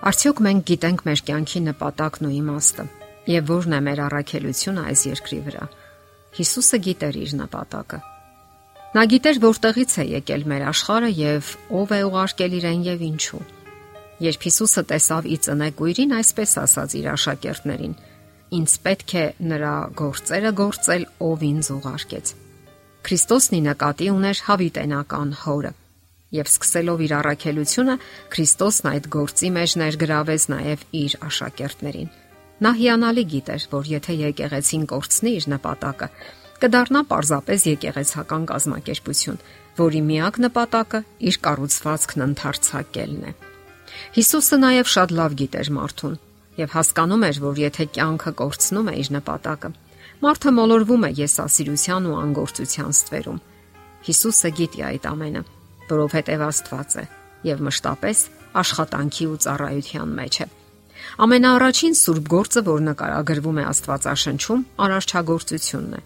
Արդյոք մենք գիտենք մեր կյանքի նպատակն ու իմաստը եւ ո՞րն է մեր առաքելությունը այս երկրի վրա։ Հիսուսը գիտեր իր նպատակը։ Նա գիտեր որտեղից է եկել մեր աշխարհը եւ ով է ուղարկել իրեն եւ ինչու։ Երբ Հիսուսը տեսավ ի ծնե գույրին, այսպես ասաց իր աշակերտներին. Ինձ պետք է նրա գործերը գործել, ով ինձ ուղարկեց։ Քրիստոսն ի նկատի ուներ հավիտենական հորը եւ սկսելով իր առաքելությունը Քրիստոսն այդ գործի մեջ ներգրավեց նաև իր աշակերտներին։ Նա հիանալի գիտեր, որ եթե եկեղեցին կորցնի իր նպատակը, կդառնա պարզապես եկեղեցական կազմակերպություն, որի միակ նպատակը իր կառուցվածքն ընդարձակելն է։ Հիսուսը նաև շատ լավ գիտեր մարդուն եւ հասկանում էր, որ եթե կյանքը կորցնում է իր նպատակը, մարդը մոլորվում է եսասիրության ու անգործության ստվերում։ Հիսուսը գիտի այդ ամենը որովհետև Աստված է եւ մշտապես աշխատանքի ու ծառայության մեջ է։ Ամենաառաջին սուրբ գործը, որ նկարագրվում է Աստվածաշնչում, արարչագործությունն է։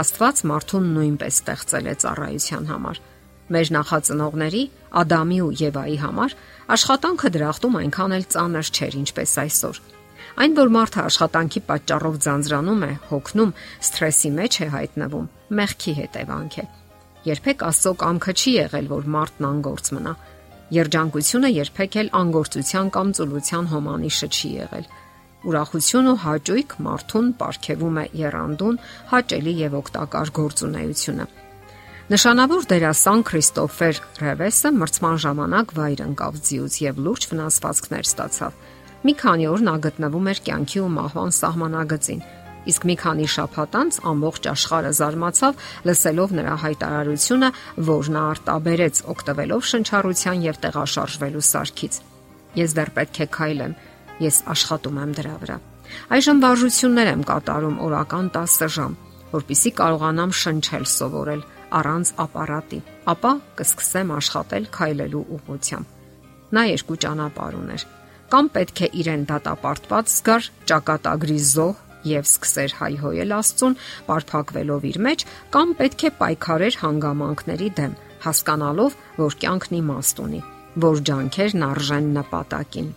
Աստված մարդուն նույնպես ստեղծել է ծառայության համար։ Մեր նախածնողների Ադամի ու Եվայի համար աշխատանքը դրախտում այնքան էլ ծանր չէր, ինչպես այսօր։ Այն, որ մարդը աշխատանքի պատճառով ձանձրանում է, հոգնում, սթրեսի մեջ է հայտնվում, մեղքի հետևանք է։ Երբեք Աստծո կամքը չի եղել, որ մարդն անգործ մնա։ Երջանկությունը երբեք էլ անգործության կամ ծուլության հոմանիշը չի եղել։ Ուրախություն ու հաճույք մարդուն ապարգևում է երանդուն, հաճելի եւ օգտակար գործունեությունը։ Նշանավոր դերասան Քրիստոֆեր Ռևեսը մրցման ժամանակ վայր ընկավ ձիուց եւ լուրջ վնասվածքներ ստացավ։ Մի քանի օր նա գտնվում էր կյանքի ու մահվան սահմանագծին Իսկ մի քանի շաբաթ անց ամբողջ աշխարհը զարմացավ լսելով նրա հայտարարությունը, որ նա արտաբերեց օգտվելով շնչառության եւ տեղաշարժվելու սարքից։ Ես դեռ պետք է քայլեմ, ես աշխատում եմ դրա վրա։ Այժմ վարժություններ եմ կատարում օրական 10 ժամ, որpիսի կարողանամ շնչել սովորել առանց ապարատի։ Ապա կսկսեմ աշխատել քայլելու ուղղությամբ։ Նա երկու ճանապարհ ուներ կամ պետք է իրեն դատապարտված զգար ճակատագրի զոհ եւ սկսեր հայհոյել Աստծուն, բարփակվելով իր մեջ, կամ պետք է պայքարեր հանգամանքների դեմ, հասկանալով, որ կյանքն իմաստ ունի, որ ջանքերն արժեն նպատակին։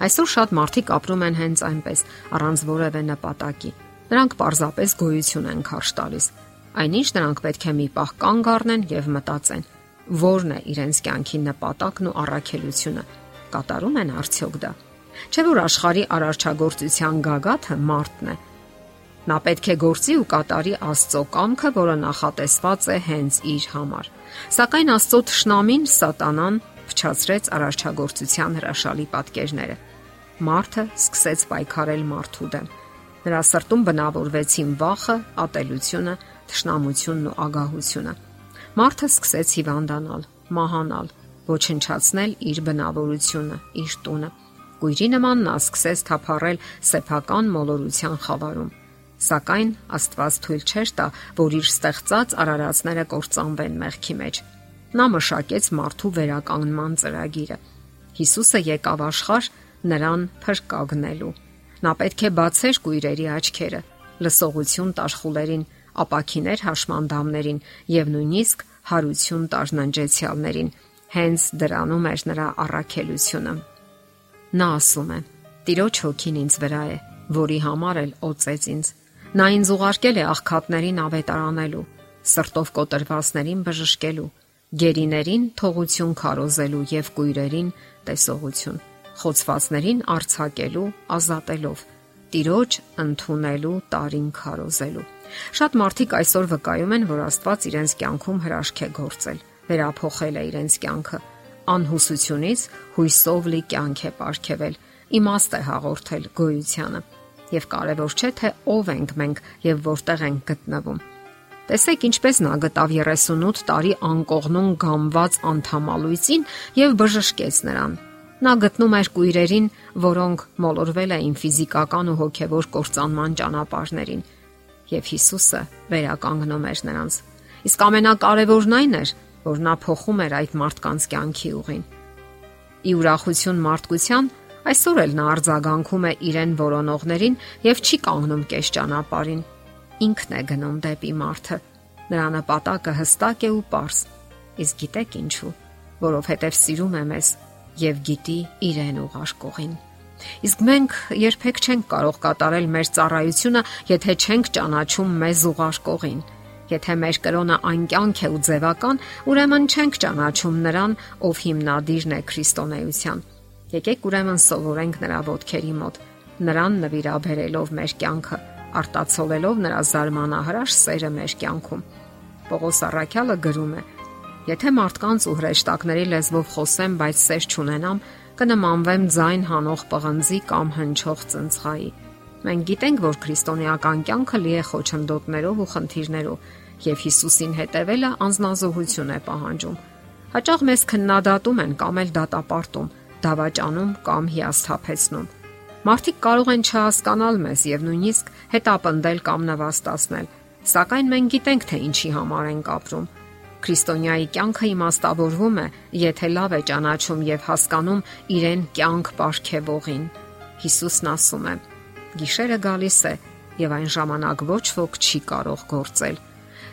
Այսօր շատ մարդիկ ապրում են հենց այնպես, առանց որևէ նպատակի։ Նրանք պարզապես գոյություն են քարշ տալիս։ Այնինչ նրանք պետք է մի պահ կանգ առնեն եւ մտածեն, ո՞րն է իրենց կյանքի նպատակն ու առաքելությունը։ Կատարում են արդյոք դա։ Չէ որ աշխարհի արարչագործության գագաթը մարդն է։ Նա պետք է գործի ու կատարի Աստծո կամքը, որը նախատեսված է հենց իր համար։ Սակայն Աստծո ճշնամին Սատանան փչացրեց արարչագործության հրաշալի պատկերները։ Մարդը սկսեց պայքարել մարդու դեմ։ Նրա սրտում բնավորվեցին վախը, ատելությունը, թշնամությունն ու ագահությունը։ Մարդը սկսեց հիվանդանալ, մահանալ, ոչնչացնել իր բնավորությունը, իր տունը Գույրի նման նա սկսեց թափառել սեփական մոլորության խավարում։ Սակայն Աստված թույլ չէր տա, որ իր ստեղծած արարածները կործանվեն մեղքի մեջ։ Նա մշակեց մարդու վերականգնման ծրագիրը։ Հիսուսը եկավ աշխարհ նրան փրկագնելու։ Նա պետք է բացեր գույրերի աչքերը, լսողություն տար խուլերին, ապակիներ հաշմանդամներին եւ նույնիսկ հարություն տար ննջեցյալներին։ Հենց դրանում էր նրա առաքելությունը։ Նա ասում է. Տիրոջ հոգին ինձ վրա է, որի համար էլ օծեց ինձ։ Նա ինձ ուղարկել է աղքատներին ավետարանելու, սրտով կոտրվածներին բժշկելու, գերիներին թողություն քարոզելու եւ կույրերին տեսողություն, խոցվածներին արցակելու, ազատելով, տիրոջ ընդունելու, տարին քարոզելու։ Շատ մարդիկ այսօր վկայում են, որ Աստված իրենց կյանքում հրաշք է գործել, վերափոխել է իրենց կյանքը անհուսությունից հույսով լի կյանք է ապարգևել, իմաստ է հաղորդել գոյությանը։ Եվ կարևոր չէ թե ով ենք մենք եւ որտեղ ենք գտնվում։ Տեսեք ինչպես նա գտավ 38 տարի անկողնուն գամված անդամալույցին եւ բժշկեց նրան։ Նա գտնում էր կույրերին, որոնք մոլորվել էին ֆիզիկական ու հոգեվոր կործանման ճանապարհներին, եւ Հիսուսը վերականգնում էր նրանց։ Իսկ ամենակարևորն այն էր, որ նա փոխում էր այդ մարդկանց կյանքի ուղին։ Ի ուրախություն մարդկության այսօր էլ նա արձագանքում է իրեն որոնողներին եւ չի կանգնում կես ճանապարհին։ Ինքն է գնում դեպի մարդը։ Նրա նպատակը հստակ է ու པարս։ Իսկ գիտեք ինչու, որովհետև սիրում է մեզ եւ գիտի իրեն ուղարկողին։ Իսկ մենք երբեք չենք կարող կատարել մեր ծառայությունը, եթե չենք ճանաչում մեզ ուղարկողին։ Եթե մեր կրոնը անկյանք է ու ձևական, ուրեմն չենք ճանաչում նրան, ով հիմնադիրն է քրիստոնեության։ Եկեք ուրեմն սովորենք նրա ոտքերի մոտ, նրան նվիրաբերելով մեր կյանքը, արտացոլելով նրա զարմանահրաշ սերը մեր կյանքում։ Պողոս Առաքյալը գրում է. Եթե մարդկանց ու հրեշտակների լեզվով խոսեմ, բայց սեր չունենամ, կնմանվեմ ձայն հանող պղնձի կամ հնչող ծնցղայի։ Մենք գիտենք, որ քրիստոնեական կյանքը լի է խոչընդոտներով ու խնդիրներով, եւ Հիսուսին հետևելը անznազողություն է պահանջում։ Հաճախ մեզ քննադատում են կամ էլ դատապարտում, դավաճանում կամ հիասթափեցնում։ Մարդիկ կարող են չհասկանալ մեզ եւ նույնիսկ հետապնդել կամ նվաստացնել, սակայն մենք գիտենք, թե ինչի համար ենք ապրում Քրիստոնյայի կյանքը իմաստավորվում է, եթե լավ է ճանաչում եւ հասկանում իրեն կյանք ապարգևողին։ Հիսուսն ասում է. Գիշերը գալիս է եւ այն ժամանակ ոչ ոք չի կարող գործել։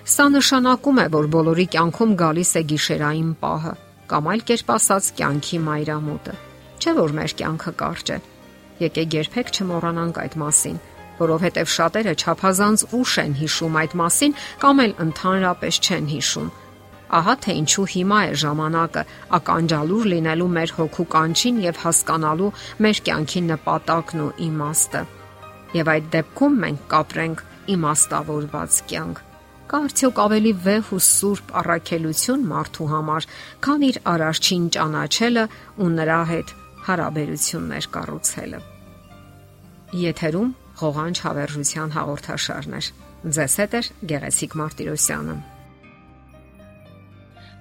Սա նշանակում է, որ բոլորի կյանքում գալիս է գիշերային պահը, կամ այլ կերպ ասած, կյանքի մայրամուտը։ Չէ՞ որ մեր կյանքը կարճ է։ Եկեք երբեք չմոռանանք այդ մասին, որովհետև շատերը չափազանց ուշ են հիշում այդ մասին կամ էլ ընդհանրապես չեն հիշում Ահա թե ինչու հիմա է ժամանակը ականջալուր լինելու մեր հոգու կանչին եւ հասկանալու մեր կյանքի նպատակն ու իմաստը։ Եվ այդ դեպքում մենք կապրենք իմաստավորված կյանք։ Կա արդյոք ավելի վեհ ու սուրբ առաքելություն մարդու համար, քան իր արարչին ճանաչելը ու նրա հետ հարաբերություններ կառուցելը։ Եթերում ղողանջ հավերժության հաղորդաշարներ։ Ձեզ հետ է Գեղեցիկ Մարտիրոսյանը։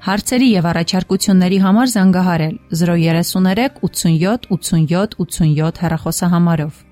Հարցերի եւ առաջարկությունների համար զանգահարել 033 87 87 87 հեռախոսահամարով։